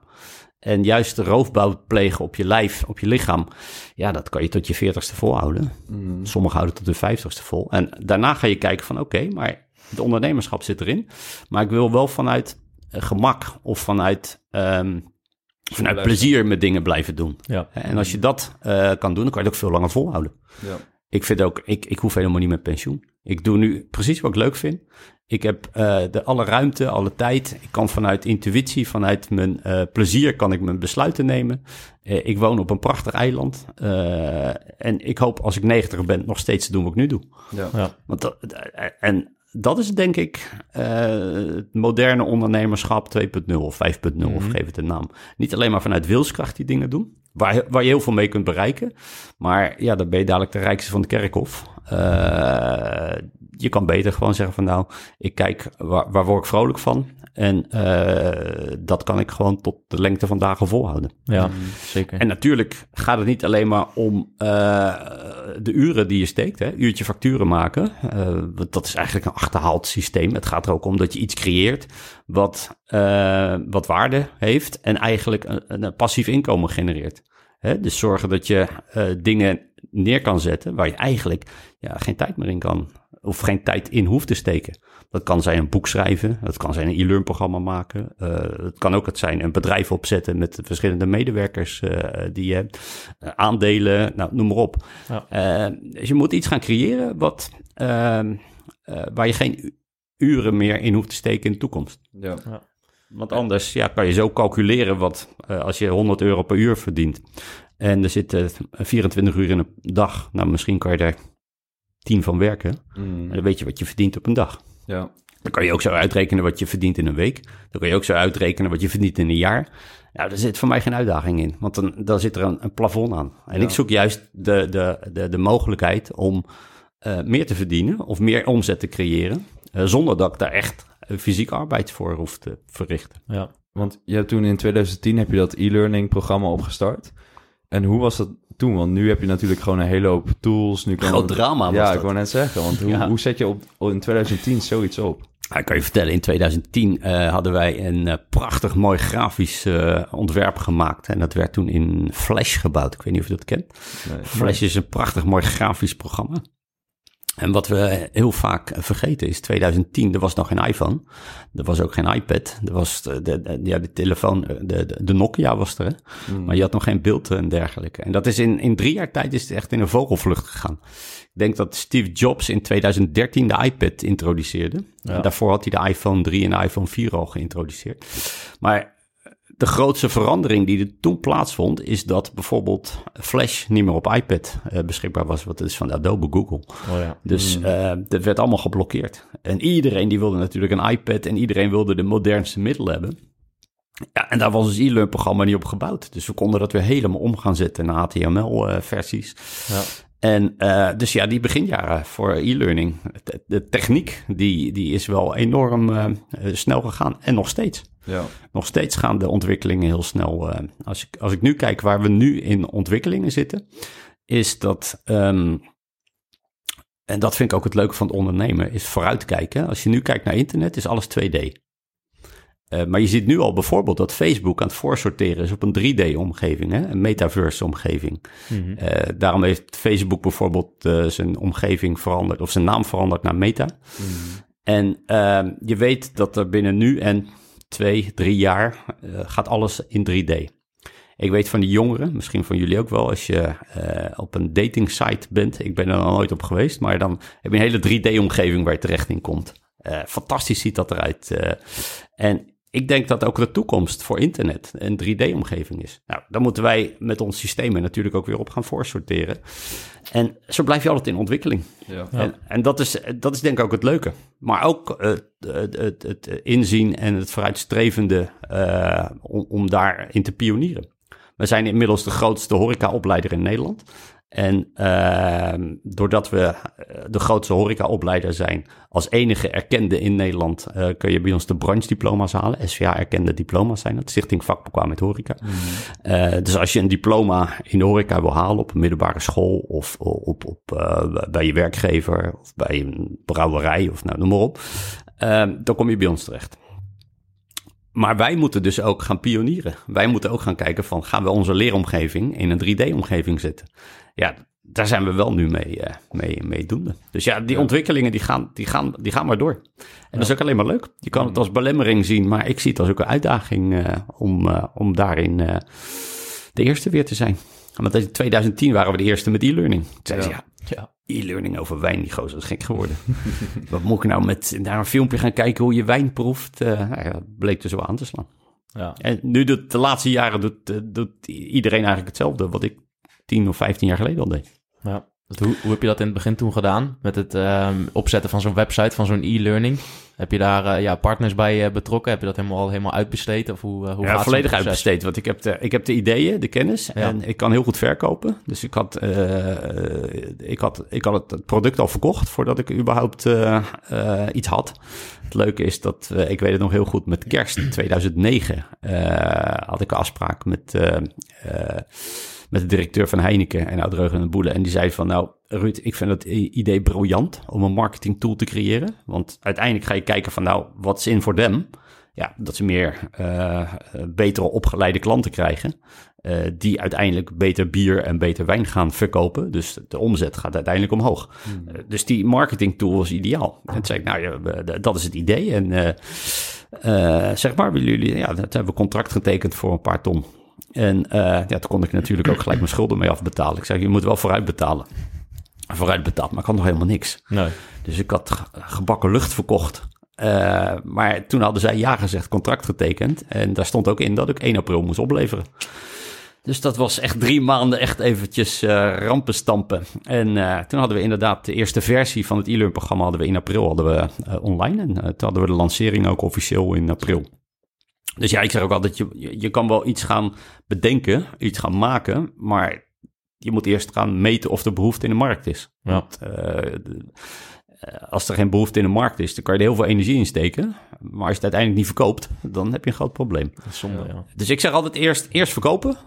En juist de roofbouw plegen op je lijf, op je lichaam, ja, dat kan je tot je veertigste volhouden. Mm. Sommigen houden tot de vijftigste vol. En daarna ga je kijken van, oké, okay, maar het ondernemerschap zit erin. Maar ik wil wel vanuit gemak of vanuit, um, vanuit plezier met dingen blijven doen. Ja. En als je dat uh, kan doen, dan kan je het ook veel langer volhouden. Ja. Ik vind ook, ik, ik hoef helemaal niet met pensioen. Ik doe nu precies wat ik leuk vind. Ik heb uh, de, alle ruimte, alle tijd. Ik kan vanuit intuïtie, vanuit mijn uh, plezier, kan ik mijn besluiten nemen. Uh, ik woon op een prachtig eiland. en ik hoop als ik 90 ben nog steeds te doen wat ik nu doe. Ja. ja. Want dat, en dat is denk ik het moderne ondernemerschap 2.0 of 5.0 mm -hmm. of geef het een naam. Niet alleen maar vanuit wilskracht die dingen doen. Waar, waar je heel veel mee kunt bereiken. Maar ja, dan ben je dadelijk de rijkste van de kerkhof. Je kan beter gewoon zeggen van nou, ik kijk waar, waar word ik vrolijk van En eh, dat kan ik gewoon tot de lengte van dagen volhouden. Ja, zeker. En natuurlijk gaat het niet alleen maar om eh, de uren die je steekt, hè, uurtje facturen maken. Eh, want dat is eigenlijk een achterhaald systeem. Het gaat er ook om dat je iets creëert wat, eh, wat waarde heeft en eigenlijk een, een passief inkomen genereert. Hè, dus zorgen dat je eh, dingen neer kan zetten waar je eigenlijk ja, geen tijd meer in kan of geen tijd in hoeft te steken. Dat kan zijn een boek schrijven, dat kan zijn een e-learn programma maken. eh, het kan ook het zijn een bedrijf opzetten met verschillende medewerkers eh, die je hebt. Eh, aandelen, nou, noem maar op. Ja. Eh, dus je moet iets gaan creëren wat, ehm, eh, waar je geen uren meer in hoeft te steken in de toekomst. Ja. Want anders ja, kan je zo calculeren wat eh, als je 100 euro per uur verdient. En er zitten 24 uur in een dag. Nou, misschien kan je daar 10 van werken. Mm. En dan weet je wat je verdient op een dag. ja. Dan kan je ook zo uitrekenen wat je verdient in een week. Dan kan je ook zo uitrekenen wat je verdient in een jaar. Nou, daar zit voor mij geen uitdaging in. Want dan, dan zit er een, een plafond aan. En Ja. ik zoek juist de, de, de, de mogelijkheid om eh, meer te verdienen of meer omzet te creëren. eh, zonder dat ik daar echt eh, fysieke arbeid voor hoef te verrichten. Ja. Want je hebt toen in 2010 heb je dat e-learning programma opgestart. En hoe was dat toen? Want nu heb je natuurlijk gewoon een hele hoop tools. Nu kan Groot drama Ja, dat. ik wou net zeggen. Want hoe, Ja. hoe zet je op, in 2010 zoiets op? Ja, ik kan je vertellen, in 2010 eh, hadden wij een eh, prachtig mooi grafisch eh, ontwerp gemaakt. En dat werd toen in Flash gebouwd. Ik weet niet of je dat kent. Nee. Flash is een prachtig mooi grafisch programma. En wat we heel vaak vergeten is, 2010, er was nog geen iPhone. Er was ook geen iPad. Er was de, ja, de telefoon, de, de, de Nokia was er. Hè? Maar je had nog geen beeld en dergelijke. En dat is in, in drie jaar tijd is het echt in een vogelvlucht gegaan. Ik denk dat Steve Jobs in 2013 de iPad introduceerde. Ja. En daarvoor had hij de iPhone 3 en de iPhone 4 al geïntroduceerd. Maar de grootste verandering die er toen plaatsvond, is dat bijvoorbeeld Flash niet meer op iPad eh, beschikbaar was. Wat is van Adobe Google. Oh ja. Dus eh, dat werd allemaal geblokkeerd. En iedereen die wilde natuurlijk een iPad en iedereen wilde de modernste middelen hebben. Ja, en daar was ons e-learn programma niet op gebouwd. Dus we konden dat weer helemaal om gaan zetten naar HTML-versies. Ja. En eh, dus ja, die beginjaren voor e-learning, de, techniek, die, die is wel enorm eh, eh, snel gegaan. En nog steeds. Ja. Nog steeds gaan de ontwikkelingen heel snel. eh, als, ik, als ik nu kijk waar we nu in ontwikkelingen zitten, is dat. ehm, en dat vind ik ook het leuke van het ondernemen, is vooruitkijken. Als je nu kijkt naar internet, is alles 2D. Eh, maar je ziet nu al bijvoorbeeld dat Facebook aan het voorsorteren is op een 3D-omgeving, hè? een metaverse-omgeving. Mhm. Eh, daarom heeft Facebook bijvoorbeeld zijn omgeving veranderd, of zijn naam veranderd naar Meta. En ehm, je weet dat er binnen nu en twee, drie jaar eh, gaat alles in 3D. Ik weet van die jongeren, misschien van jullie ook wel, als je eh, op een dating site bent. Ik ben er nog nooit op geweest, maar dan heb je een hele 3D-omgeving waar je terecht in komt. Eh, fantastisch ziet dat eruit. en ik denk dat ook de toekomst voor internet een 3D-omgeving is. Nou, daar moeten wij met ons systemen natuurlijk ook weer op gaan voorsorteren. En zo blijf je altijd in ontwikkeling. Ja. En, en dat, is, dat is denk ik ook het leuke. Maar ook eh, het, het, het inzien en het vooruitstrevende eh, om, om daarin te pionieren. We zijn inmiddels de grootste horecaopleider in Nederland. En eh, doordat we eh, de grootste horecaopleider zijn, als enige erkende in Nederland, eh, kun je bij ons de branchediploma's halen. SVA-erkende diploma's zijn dat, Stichting Vakbekwaamheid Horeca. Eh, dus als je een diploma in de horeca wil halen op een middelbare school of op, op, bij je werkgever of bij een brouwerij of nou, noem maar op, eh, dan kom je bij ons terecht. Maar wij moeten dus ook gaan pionieren. Wij moeten ook gaan kijken van, gaan we onze leeromgeving in een 3D-omgeving zetten? Ja, daar zijn we wel nu mee, eh, mee, mee doende. Dus ja, die ontwikkelingen die gaan, die, gaan, die gaan maar door. En dat is ook alleen maar leuk. Je kan het als belemmering zien, maar ik zie het als ook een uitdaging eh, om, eh, om daarin de eerste weer te zijn. Want in 2010 waren we de eerste met e-learning. Toen zeiden ze, ja, Ja. e-learning over wijn, die gozer is gek geworden. (laughs) Wat moet ik nou met naar een filmpje gaan kijken hoe je wijn proeft? Nou ja, dat bleek dus wel aan te slaan. Ja. En nu doet de laatste jaren doet, doet iedereen eigenlijk hetzelfde wat ik 10 of 15 jaar geleden al deed. Ja. Dus hoe, hoe heb je dat in het begin toen gedaan? Met het ehm, opzetten van zo'n website, van zo'n e-learning? Heb je daar eh, ja, partners bij eh, betrokken? Heb je dat helemaal, helemaal uitbesteed? Of hoe, eh, hoe ja, volledig uitbesteed. Want ik heb, de, ik heb de ideeën, de kennis. Ja. En ik kan heel goed verkopen. Dus ik had, ik had, ik had het product al verkocht voordat ik überhaupt iets had. Het leuke is dat, ik weet het nog heel goed, met kerst 2009 eh, had ik een afspraak met, met de directeur van Heineken en Oud-Reugen en Boele. En die zei van, nou Ruud, ik vind het i- idee briljant om een marketing tool te creëren. Want uiteindelijk ga je kijken van, nou, wat is in voor them? Ja, dat ze meer eh, eh, betere opgeleide klanten krijgen. eh, die uiteindelijk beter bier en beter wijn gaan verkopen. Dus de omzet gaat uiteindelijk omhoog. Eh, dus die marketing tool was ideaal. En toen zei ik, nou ja, dat is het idee. En zeg maar, willen jullie, ja, dat hebben we contract getekend voor een paar ton. En eh, ja, toen kon ik natuurlijk ook gelijk mijn schulden mee afbetalen. Ik zei, je moet wel vooruit betalen. Vooruit betaald, maar ik had nog helemaal niks. Nee. Dus ik had ge- gebakken lucht verkocht. Eh, maar toen hadden zij ja gezegd, contract getekend. En daar stond ook in dat ik 1 april moest opleveren. Dus dat was echt drie maanden echt eventjes eh rampen stampen. En toen hadden we inderdaad de eerste versie van het e-learn programma hadden we in april hadden we, online. En toen hadden we de lancering ook officieel in april. Dus ja, ik zeg ook altijd, je, je je kan wel iets gaan bedenken, iets gaan maken, maar je moet eerst gaan meten of er behoefte in de markt is. Ja. Want, eh, de- eh, als er geen behoefte in de markt is, dan kan je er heel veel energie in steken. Maar als je het uiteindelijk niet verkoopt, dan heb je een groot probleem. Dat is zonde, ja. Dus ik zeg altijd eerst, eerst verkopen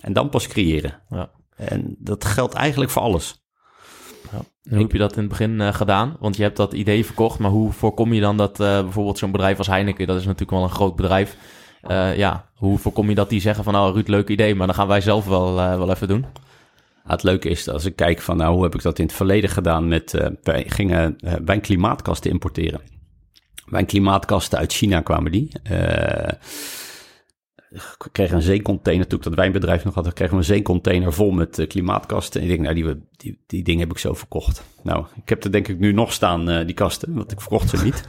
en dan pas creëren. Ja. En dat geldt eigenlijk voor alles. En hoe heb je dat in het begin eh, gedaan? Want je hebt dat idee verkocht, maar hoe voorkom je dan dat eh, bijvoorbeeld zo'n bedrijf als Heineken, dat is natuurlijk wel een groot bedrijf, eh, ja, hoe voorkom je dat die zeggen van, oh Ruud, leuk idee, maar dan gaan wij zelf wel, wel even doen? Ja, het leuke is, als ik kijk van nou, hoe heb ik dat in het verleden gedaan met, wij gingen eh, wijnklimaatkasten importeren. Wijnklimaatkasten uit China kwamen die. Ik kreeg een zeecontainer, toen ik dat wijnbedrijf nog had, kregen we een zeecontainer vol met eh, klimaatkasten. En ik denk, nou, die, die, die dingen heb ik zo verkocht. Nou, ik heb er denk ik nu nog staan, eh, die kasten, want ik verkocht ze niet. (laughs)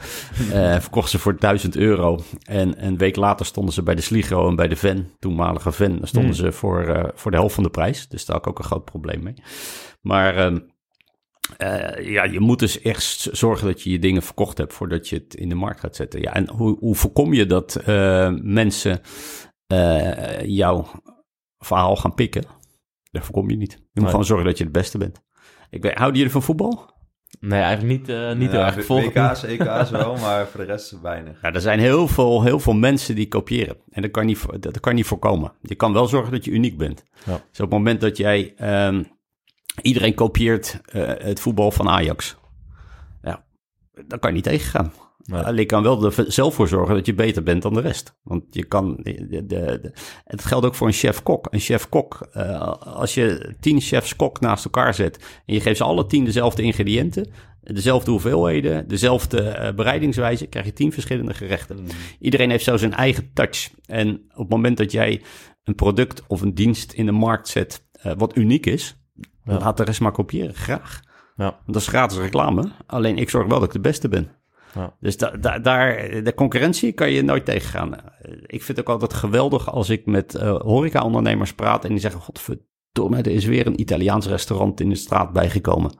Eh verkocht ze voor 1000 euro. En een week later stonden ze bij de Sligro en bij de Ven, toenmalige Ven, stonden ze voor, voor de helft van de prijs. Dus daar had ik ook een groot probleem mee. Maar ehm, eh, ja, je moet dus echt zorgen dat je je dingen verkocht hebt voordat je het in de markt gaat zetten. Ja, en hoe, hoe voorkom je dat mensen eh, jouw verhaal gaan pikken? Dat voorkom je niet. Je moet Nee. gewoon zorgen dat je het beste bent. Ik weet, houden jullie van voetbal? Nee, eigenlijk niet, eh, niet heel erg. WK's, (laughs) EK's wel, maar voor de rest weinig. Ja, er zijn heel veel, heel veel mensen die kopiëren. En dat kan, niet, dat kan niet voorkomen. Je kan wel zorgen dat je uniek bent. Ja. Dus op het moment dat jij... ehm, iedereen kopieert eh, het voetbal van Ajax. Ja, daar kan je niet tegen gaan. Nee. Alleen je kan wel er zelf voor zorgen dat je beter bent dan de rest. Want je kan... De, de, de- het geldt ook voor een chef-kok. Een chef-kok, eh, als je tien chefs-kok naast elkaar zet... en je geeft ze alle tien dezelfde ingrediënten... dezelfde hoeveelheden, dezelfde eh, bereidingswijze... krijg je tien verschillende gerechten. Iedereen heeft zo zijn eigen touch. En op het moment dat jij een product of een dienst in de markt zet... eh, wat uniek is... Ja. laat de rest maar kopiëren, graag. Ja. Want dat is gratis reclame. Alleen ik zorg wel dat ik de beste ben. Ja. Dus da, da- daar, de concurrentie kan je nooit tegengaan. Eh, Ik vind het ook altijd geweldig als ik met eh horeca-ondernemers praat en die zeggen: Godverdomme, er is weer een Italiaans restaurant in de straat bijgekomen.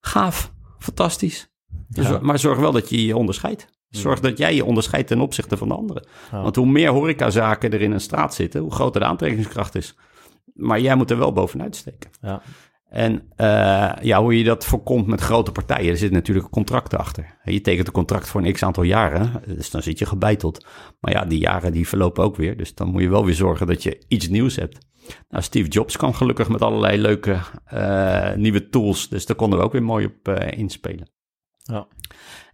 Gaaf, fantastisch. Dus-. Maar zorg wel dat je je onderscheidt. Zorg dat jij je onderscheidt ten opzichte van de anderen. Ja. Want hoe meer horecazaken er in een straat zitten, hoe groter de aantrekkingskracht is. Maar jij moet er wel bovenuit steken. Ja. En eh, ja, hoe je dat voorkomt met grote partijen, er zit natuurlijk contracten achter. Je tekent een contract voor een x aantal jaren, dus dan zit je gebeiteld. Maar ja, die jaren die verlopen ook weer, dus dan moet je wel weer zorgen dat je iets nieuws hebt. Nou, Steve Jobs kan gelukkig met allerlei leuke eh, nieuwe tools, dus daar konden we ook weer mooi op eh, inspelen. Ja.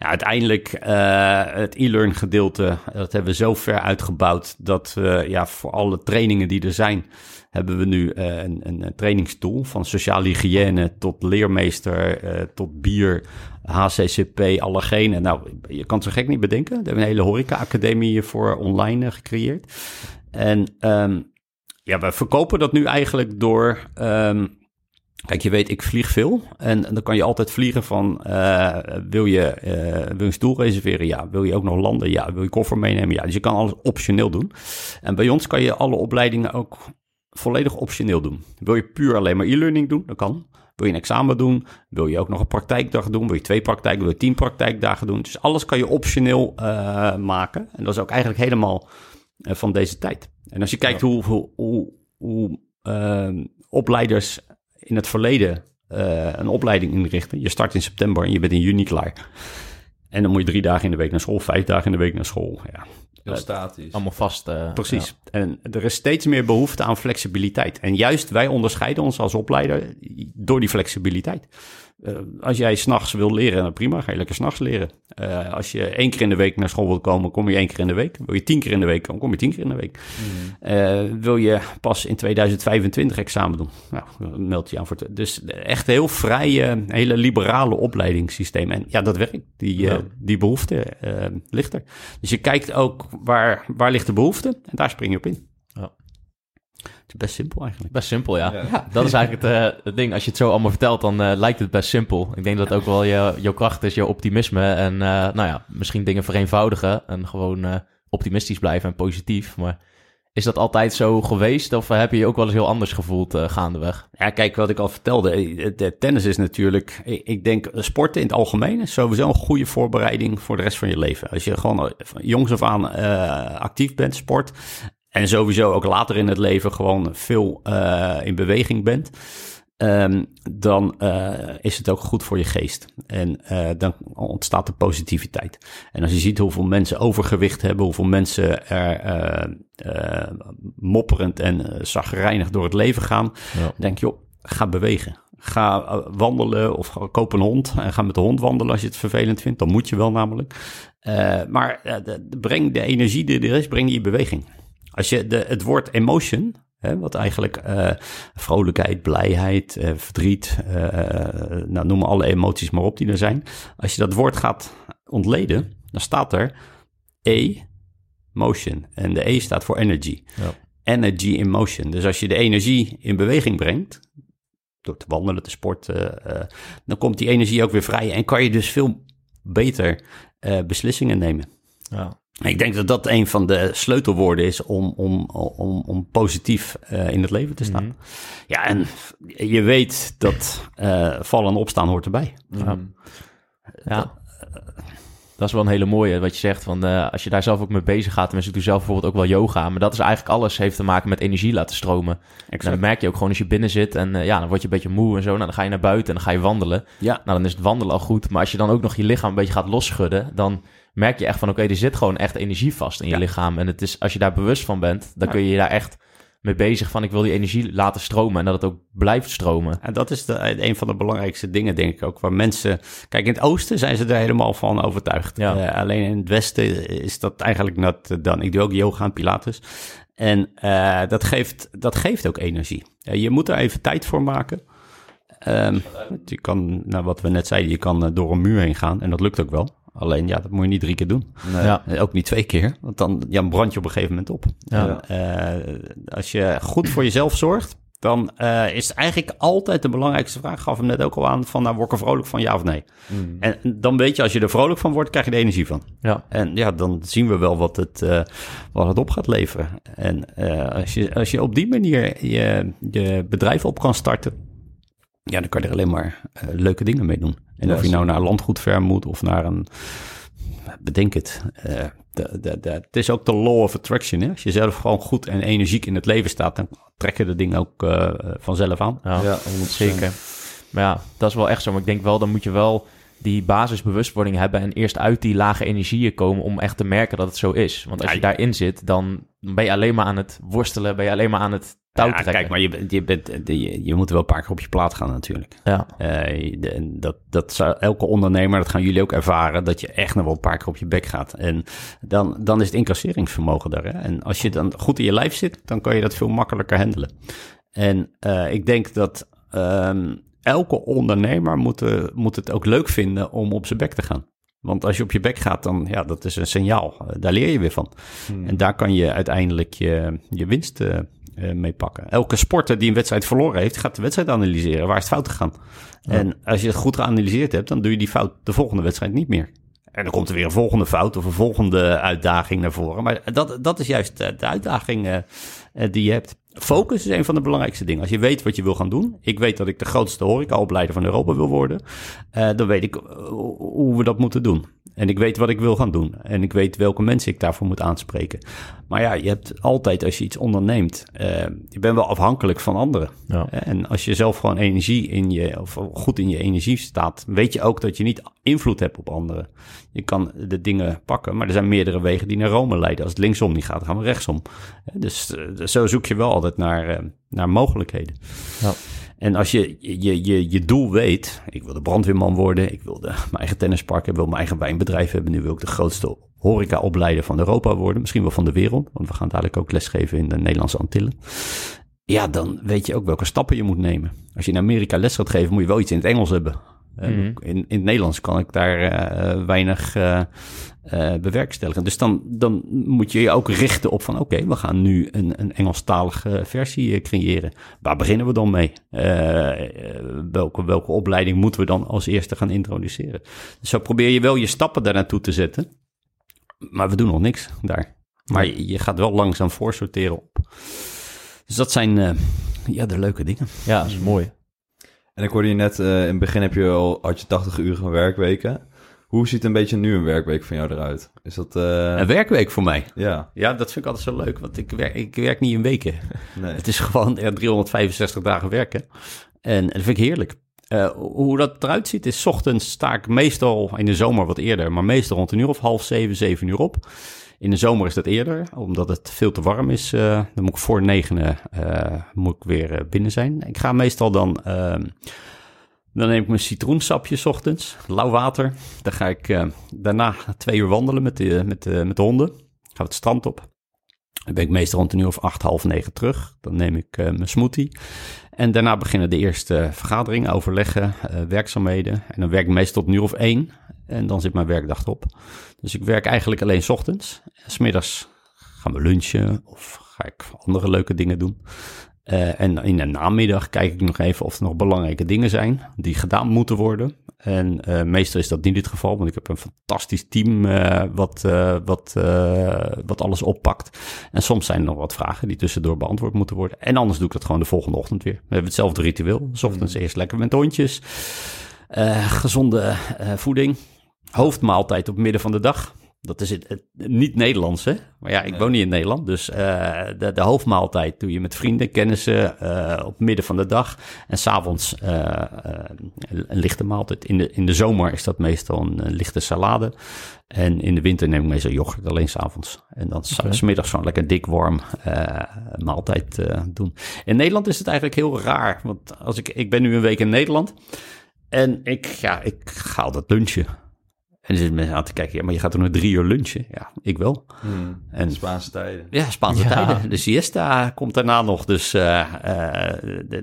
Ja, uiteindelijk eh, het e-learn gedeelte, dat hebben we zo ver uitgebouwd dat we ja, voor alle trainingen die er zijn, hebben we nu eh, een, een, van sociale hygiëne tot leermeester, eh, tot bier, HCCP, allergene. Nou, je kan het zo gek niet bedenken. We hebben een hele horeca-academie voor online gecreëerd. En ehm, ja, we verkopen dat nu eigenlijk door... ehm, Kijk, je weet, ik vlieg veel. En, dan kan je altijd vliegen van... eh, wil, je, eh, wil je een stoel reserveren? Ja. Wil je ook nog landen? Ja. Wil je koffer meenemen? Ja. Dus je kan alles optioneel doen. En bij ons kan je alle opleidingen ook volledig optioneel doen. Wil je puur alleen maar e-learning doen? Dat kan. Wil je een examen doen? Wil je ook nog een praktijkdag doen? Wil je twee praktijken? Wil je tien praktijkdagen doen? Dus alles kan je optioneel uh, maken. En dat is ook eigenlijk helemaal van deze tijd. En als je kijkt ja. hoe, hoe, hoe, hoe uh, opleiders in het verleden een opleiding inrichten. Je start in september en je bent in juni klaar. En dan moet je drie dagen in de week naar school, vijf dagen in de week naar school. Ja, Heel statisch. Allemaal vast. Uh, Precies. Ja. En er is steeds meer behoefte aan flexibiliteit. En juist wij onderscheiden ons als opleider door die flexibiliteit. Uh, als jij s'nachts wil leren, dan prima, ga je lekker s'nachts leren. Uh, als je één keer in de week naar school wilt komen, kom je één keer in de week. Wil je tien keer in de week komen, kom je tien keer in de week. Mm. wil je pas in 2025 examen doen, nou, meld je aan voor. Dus echt heel vrije, hele liberale opleidingssysteem. En ja, dat werkt. Die, ja. die behoefte ligt er. Dus je kijkt ook waar, waar ligt de behoefte en daar spring je op in. Is best simpel eigenlijk. Best simpel, ja. ja. (laughs) Dat is eigenlijk het, uh, het, ding. Als je het zo allemaal vertelt, dan uh, lijkt het best simpel. Ik denk dat het ook wel je, jouw kracht is, jouw optimisme. En uh, nou ja, misschien dingen vereenvoudigen en gewoon optimistisch blijven en positief. Maar is dat altijd zo geweest? Of heb je je ook wel eens heel anders gevoeld gaandeweg? Ja, kijk, wat ik al vertelde. De tennis is natuurlijk, ik denk, sporten in het algemeen is sowieso een goede voorbereiding voor de rest van je leven. Als je gewoon jongs af aan actief bent, sport. En sowieso ook later in het leven gewoon veel uh, in beweging bent. Um, dan uh, is het ook goed voor je geest. En uh, dan ontstaat de positiviteit. En als je ziet hoeveel mensen overgewicht hebben, hoeveel mensen er mopperend en zagrijnig door het leven gaan, ja. denk je, joh, ga bewegen. Ga wandelen of ga, koop een hond en ga met de hond wandelen als je het vervelend vindt. Dan moet je wel namelijk. maar breng de energie die er is, breng die in beweging. Als je de, het woord emotion, hè, wat eigenlijk uh, vrolijkheid, blijheid, uh, verdriet, uh, nou, noem maar alle emoties maar op die er zijn. Als je dat woord gaat ontleden, dan staat er E, motion. En de E staat voor energy. Ja. Energy in motion. Dus als je de energie in beweging brengt, door te wandelen, te sporten, dan komt die energie ook weer vrij en kan je dus veel beter beslissingen nemen. Ja. Ik denk dat dat een van de sleutelwoorden is om, om, om, om positief uh, in het leven te staan. Mm -hmm. Ja, en je weet dat uh, vallen en opstaan hoort erbij. Ja. ja. Dat is wel een hele mooie, wat je zegt. Van, uh, als je daar zelf ook mee bezig gaat. Mensen doen zelf bijvoorbeeld ook wel yoga. Maar dat is eigenlijk alles heeft te maken met energie laten stromen. En dan merk je ook gewoon als je binnen zit. En uh, ja, dan word je een beetje moe en zo. Nou, dan ga je naar buiten en dan ga je wandelen. Ja. Nou, dan is het wandelen al goed. Maar als je dan ook nog je lichaam een beetje gaat losschudden. Dan merk je echt van, oké, okay, er zit gewoon echt energie vast in je ja. lichaam. En het is, als je daar bewust van bent, dan ja. kun je je daar echt mee bezig van, ik wil die energie laten stromen en dat het ook blijft stromen. En dat is de, een van de belangrijkste dingen, denk ik ook, waar mensen... Kijk, in het oosten zijn ze er helemaal van overtuigd. Ja. Uh, alleen in het westen is dat eigenlijk net dan. Ik doe ook yoga en pilates. En uh, dat, geeft, dat geeft ook energie. Uh, je moet er even tijd voor maken. Um, je kan, nou wat we net zeiden, je kan door een muur heen gaan en dat lukt ook wel. Alleen ja, dat moet je niet drie keer doen. Nee. Ja. Ook niet twee keer, want dan ja, brand je op een gegeven moment op. Ja. En, uh, als je goed voor jezelf zorgt, dan uh, is eigenlijk altijd de belangrijkste vraag, ik gaf hem net ook al aan, van nou word ik er vrolijk van ja of nee? Mm. En dan weet je, als je er vrolijk van wordt, krijg je er energie van. Ja. En ja, dan zien we wel wat het, uh, wat het op gaat leveren. En uh, als, je, als je op die manier je, je bedrijf op kan starten, ja, dan kan je er alleen maar leuke dingen mee doen. En ja, of je nou naar landgoedver moet of naar een... Bedenk het. Uh, de, de, de, het is ook de law of attraction. Hè? Als je zelf gewoon goed en energiek in het leven staat... dan trekken de dingen ook uh, vanzelf aan. Ja, ja zeker. Maar ja, dat is wel echt zo. Maar ik denk wel, dan moet je wel die basisbewustwording hebben... en eerst uit die lage energieën komen... om echt te merken dat het zo is. Want als je daarin zit, dan ben je alleen maar aan het worstelen... ben je alleen maar aan het ja, kijk, maar je, je, bent, je, je moet wel een paar keer op je plaat gaan natuurlijk. Ja. Uh, de, dat, dat zou elke ondernemer, dat gaan jullie ook ervaren, dat je echt nog wel een paar keer op je bek gaat. En dan, dan is het incasseringsvermogen daar. Hè? En als je dan goed in je lijf zit, dan kan je dat veel makkelijker handelen. En uh, ik denk dat um, elke ondernemer moet, uh, moet het ook leuk vinden om op zijn bek te gaan. Want als je op je bek gaat, dan ja, dat is een signaal. Daar leer je weer van. Hmm. En daar kan je uiteindelijk je, je winst mee pakken. Elke sporter die een wedstrijd verloren heeft, gaat de wedstrijd analyseren. Waar is het fout gegaan? Ja. En als je het goed geanalyseerd hebt, dan doe je die fout de volgende wedstrijd niet meer. En dan komt er weer een volgende fout of een volgende uitdaging naar voren. Maar dat, dat is juist de uitdaging uh, die je hebt. Focus is een van de belangrijkste dingen. Als je weet wat je wil gaan doen. Ik weet dat ik de grootste horecaopleider van Europa wil worden. Dan weet ik hoe we dat moeten doen. En ik weet wat ik wil gaan doen. En ik weet welke mensen ik daarvoor moet aanspreken. Maar ja, je hebt altijd als je iets onderneemt, uh, je bent wel afhankelijk van anderen. Ja. En als je zelf gewoon energie in je, of goed in je energie staat, weet je ook dat je niet invloed hebt op anderen. Je kan de dingen pakken, maar er zijn meerdere wegen die naar Rome leiden. Als het linksom niet gaat, dan gaan we rechtsom. Dus uh, zo zoek je wel altijd naar, uh, naar mogelijkheden. Ja. En als je je, je je doel weet, ik wil de brandweerman worden, ik wil de, (laughs) mijn eigen tennispark hebben, wil mijn eigen wijnbedrijf hebben, nu wil ik de grootste horeca-opleider van Europa worden, misschien wel van de wereld, want we gaan dadelijk ook lesgeven in de Nederlandse Antillen. Ja, dan weet je ook welke stappen je moet nemen. Als je in Amerika les gaat geven, moet je wel iets in het Engels hebben. Mm -hmm. in, in het Nederlands kan ik daar uh, weinig uh, uh, bewerkstelligen. Dus dan, dan moet je je ook richten op van... oké, okay, we gaan nu een, een Engelstalige versie creëren. Waar beginnen we dan mee? welke, welke opleiding moeten we dan als eerste gaan introduceren? Dus zo probeer je wel je stappen daar naartoe te zetten. Maar we doen nog niks daar. Maar je, je gaat wel langzaam voorsorteren op. Dus dat zijn ja, de leuke dingen. Ja, dat is mooi. En ik hoorde je net, in het begin heb je al, had je 80 uur van werkweken. Hoe ziet een beetje nu een werkweek van jou eruit? Is dat... Uh... Een werkweek voor mij? Ja. Ja, dat vind ik altijd zo leuk, want ik werk, ik werk niet in weken. (laughs) Nee. Het is gewoon ja, 365 dagen werken. En, en dat vind ik heerlijk. Uh, hoe dat eruit ziet is, ochtends sta ik meestal in de zomer wat eerder, maar meestal rond een uur of half zeven, zeven uur op. In de zomer is dat eerder, omdat het veel te warm is. Uh, dan moet ik voor negenen moet ik weer binnen zijn. Ik ga meestal dan... dan neem ik mijn citroensapje 's ochtends, lauw water. Dan ga ik daarna twee uur wandelen met de, met, de, met de honden. Gaan we het strand op. Dan ben ik meestal rond een uur of acht, half negen terug. Dan neem ik mijn smoothie. En daarna beginnen de eerste vergaderingen, overleggen, werkzaamheden. En dan werk ik meestal tot een uur of één. En dan zit mijn werkdag erop. Dus ik werk eigenlijk alleen 's ochtends. Smiddags gaan we lunchen of ga ik andere leuke dingen doen. Uh, en in de namiddag kijk ik nog even of er nog belangrijke dingen zijn die gedaan moeten worden. En uh, meestal is dat niet het geval, want ik heb een fantastisch team uh, wat, wat, wat alles oppakt. En soms zijn er nog wat vragen die tussendoor beantwoord moeten worden. En anders doe ik dat gewoon de volgende ochtend weer. We hebben hetzelfde ritueel. S ochtends eerst lekker met hondjes. gezonde voeding hoofdmaaltijd op midden van de dag. Dat is het, het niet Nederlands, hè? Maar ja, ik nee. woon niet in Nederland. Dus uh, de, de, hoofdmaaltijd doe je met vrienden, kennissen uh, op midden van de dag. En s'avonds uh, een lichte maaltijd. In de, in de zomer is dat meestal een, een lichte salade. En in de winter neem ik meestal yoghurt, alleen s'avonds. En dan okay. smiddags zo'n lekker dik warm maaltijd doen. In Nederland is het eigenlijk heel raar. Want als ik, ik ben nu een week in Nederland. En ik, ja, ik ga altijd lunchen. En dan zitten mensen aan te kijken, ja, maar je gaat er nog drie uur lunchen. Ja, ik wel. Hmm, en, Spaanse tijden. Ja, Spaanse ja. tijden. De siesta komt daarna nog. Dus, uh, uh,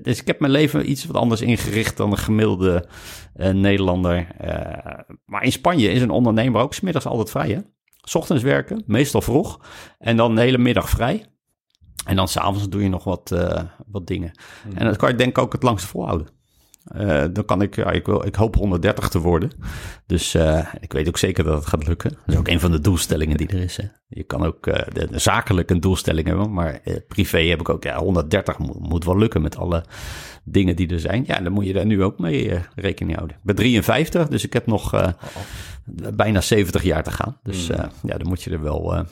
dus ik heb mijn leven iets wat anders ingericht dan een gemiddelde uh, Nederlander. maar in Spanje is een ondernemer ook smiddags altijd vrij, hè? S ochtends werken, meestal vroeg. En dan de hele middag vrij. En dan s'avonds doe je nog wat, wat dingen. Hmm. En dat kan je denk ik ook het langste volhouden. Uh, dan kan ik, ja, ik, wil, ik hoop 130 te worden. Dus uh, ik weet ook zeker dat het gaat lukken. Dat is ook een van de doelstellingen die er is. Hè. Je kan ook uh, de, de zakelijk een doelstelling hebben, maar privé heb ik ook, ja, 130 moet, moet wel lukken met alle dingen die er zijn. Ja, dan moet je daar nu ook mee rekening houden. Ik ben 53, dus ik heb nog bijna 70 jaar te gaan. Dus mm. ja, dan moet je er wel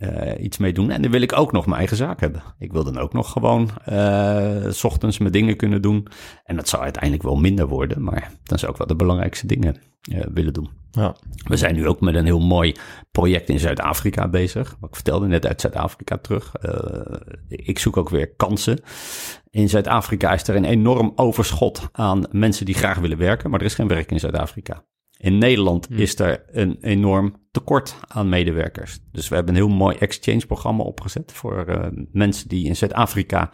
uh, iets mee doen. En dan wil ik ook nog mijn eigen zaak hebben. Ik wil dan ook nog gewoon uh, s ochtends mijn dingen kunnen doen. En dat zou uiteindelijk wel minder worden, maar dan zou ik wel de belangrijkste dingen uh, willen doen. Ja. We zijn nu ook met een heel mooi project in Zuid-Afrika bezig. Wat ik vertelde net uit Zuid-Afrika terug. ik zoek ook weer kansen. In Zuid-Afrika is er een enorm overschot aan mensen die graag willen werken, maar er is geen werk in Zuid-Afrika. In Nederland hmm. is er een enorm tekort aan medewerkers. Dus we hebben een heel mooi exchange-programma opgezet voor uh, mensen die in Zuid-Afrika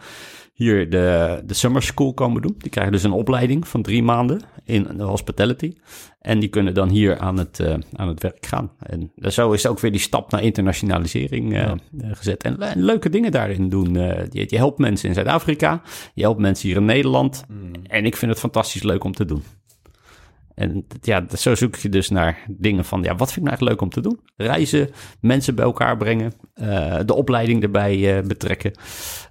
hier de, de summer school komen doen. Die krijgen dus een opleiding van drie maanden in de hospitality. En die kunnen dan hier aan het, uh, aan het werk gaan. En zo is ook weer die stap naar internationalisering uh, ja. gezet. En, leuke dingen daarin doen. Je, je, helpt mensen in Zuid-Afrika. Je helpt mensen hier in Nederland. Mm. En ik vind het fantastisch leuk om te doen. En ja, zo zoek je dus naar dingen van, ja, wat vind ik nou eigenlijk leuk om te doen? Reizen, mensen bij elkaar brengen, uh, de opleiding erbij uh, betrekken.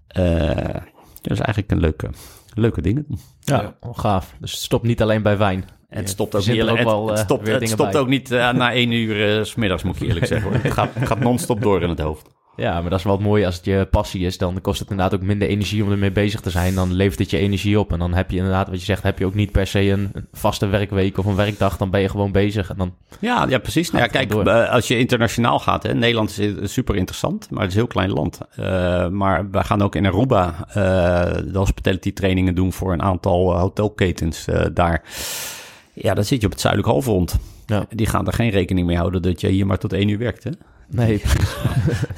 eh, dat is eigenlijk een leuke, leuke ding doen. Ja, gaaf. Dus het stopt niet alleen bij wijn. En het stopt ook verzint niet, er het, wel, het eh, stopt, het dingen ook niet eh, na één uur eh, s smiddags, moet ik eerlijk zeggen. Hoor. Het gaat, het gaat non-stop door in het hoofd. Ja, maar dat is wel het mooie. Als het je passie is, dan kost het inderdaad ook minder energie om ermee bezig te zijn. Dan levert het je energie op. En dan heb je inderdaad, wat je zegt, heb je ook niet per se een vaste werkweek of een werkdag. Dan ben je gewoon bezig. En dan, Ja, ja precies. Nou, ja, kijk, eh, als je internationaal gaat, hè, Nederland is super interessant, maar het is een heel klein land. Eh, maar we gaan ook in Aruba eh, de hospitality trainingen doen voor een aantal hotelketens daar. Ja, dan zit je op het zuidelijk halfrond. Ja. Die gaan er geen rekening mee houden dat je hier maar tot één uur werkt. Hè? Nee.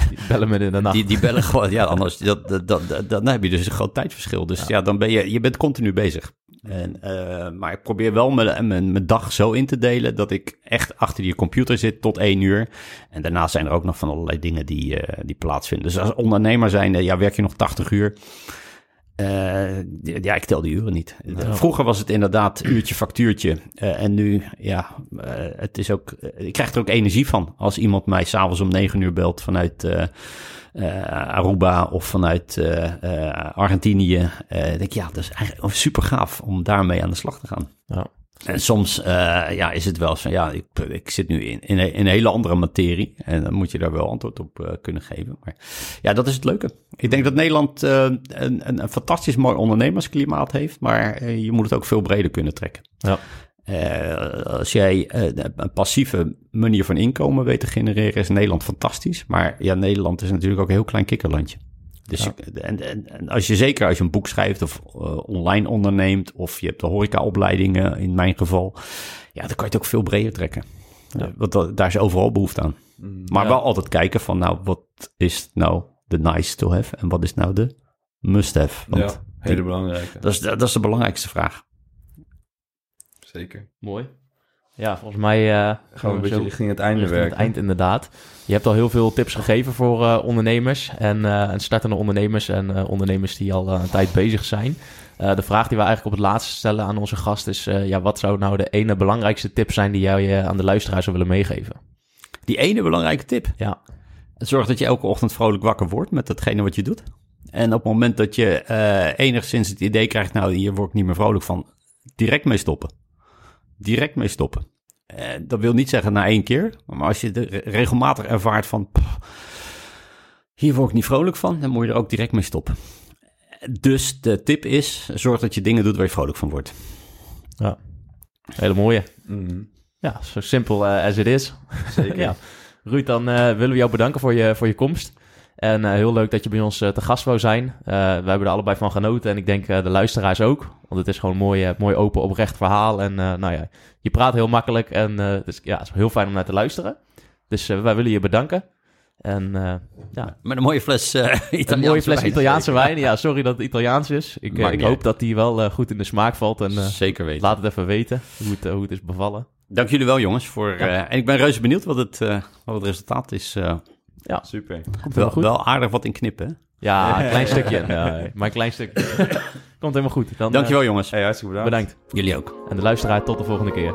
Die bellen me in de nacht. Die, die bellen gewoon, ja, anders dat, dat, dat, dat- dan heb je dus een groot tijdverschil. Dus ja, dan ben je, je bent continu bezig. En, eh, maar ik probeer wel mijn, mijn, mijn dag zo in te delen dat ik echt achter die computer zit tot één uur. En daarna zijn er ook nog van allerlei dingen die, eh, die plaatsvinden. Dus als ondernemer zijn, eh, ja, werk je nog 80 uur. Eh, ja, ik tel die uren niet. Vroeger was het inderdaad uurtje, factuurtje. Eh, en nu, ja, eh, het is ook, ik krijg er ook energie van. Als iemand mij s'avonds om negen uur belt vanuit Aruba of vanuit Argentinië. denk ik, ja, dat is eigenlijk super gaaf om daarmee aan de slag te gaan. Ja. En soms eh, ja, is het wel zo van, ja, ik, ik zit nu in, in, een, in een hele andere materie. En dan moet je daar wel antwoord op eh, kunnen geven. Maar ja, dat is het leuke. Ik denk dat Nederland eh, een, een, een fantastisch mooi ondernemersklimaat heeft. Maar je moet het ook veel breder kunnen trekken. Ja. Als jij een passieve manier van inkomen weet te genereren, is Nederland fantastisch. Maar ja, Nederland is natuurlijk ook een heel klein kikkerlandje. Dus Ja. je- en, en, en als je zeker als je een boek schrijft of eh, online onderneemt, of je hebt de horecaopleidingen in mijn geval, ja, dan kan je het ook veel breder trekken. Ja. Eh, want da- daar is overal behoefte aan. Maar Ja. wel altijd kijken van, nou, wat is nou de nice to have en wat is nou de must have? Want Ja, hele belangrijke. dat, is, dat is de belangrijkste vraag. Zeker. Mooi. Ja, volgens mij eh, Gaan we een beetje richting het einde richting werken. het eind inderdaad. Je hebt al heel veel tips gegeven voor eh, ondernemers en, eh, en startende ondernemers en ondernemers die al een tijd bezig zijn. De vraag die we eigenlijk op het laatste stellen aan onze gast is, ja, wat zou nou de ene belangrijkste tip zijn die jij aan de luisteraar zou willen meegeven? Die ene belangrijke tip. Ja, Zorg dat je elke ochtend vrolijk wakker wordt met datgene wat je doet. En op het moment dat je enigszins het idee krijgt, nou, hier word ik niet meer vrolijk van, direct mee stoppen. Direct mee stoppen. Eh, dat wil niet zeggen na één keer, maar als je er regelmatig ervaart van, pff, hier word ik niet vrolijk van, dan moet je er ook direct mee stoppen. Dus de tip is, zorg dat je dingen doet waar je vrolijk van wordt. hele mooie. Mhm. Ja, zo simpel eh, as it is. Zeker. (laughs) ja. Ruud, dan eh, willen we jou bedanken voor je, voor je komst. En eh, heel leuk dat je bij ons eh, te gast wou zijn. Eh, we hebben er allebei van genoten en ik denk de luisteraars ook. Want het is gewoon een mooi, mooi open, oprecht verhaal. En nou ja, je praat heel makkelijk en het, is, ja, het is heel fijn om naar te luisteren. Dus wij willen je bedanken. En ja, Met een mooie fles Italiaanse een mooie fles wijn. Italiaanse wijn. Ja, sorry dat het Italiaans is. Ik, ik hoop dat die wel goed in de smaak valt. En Zeker weten. laat het even weten hoe het, hoe het is bevallen. Dank jullie wel, jongens. Voor, en ik ben reuze benieuwd wat het, wat het resultaat is. Eh, Super. Komt wel, helemaal goed. wel aardig wat in knippen. Ja, (laughs) een klein stukje. Nee, maar een klein stukje. Komt helemaal goed. Dan, Dankjewel, jongens. Hey, hartstikke eh, bedankt. bedankt. Jullie ook. En de luisteraar tot de volgende keer.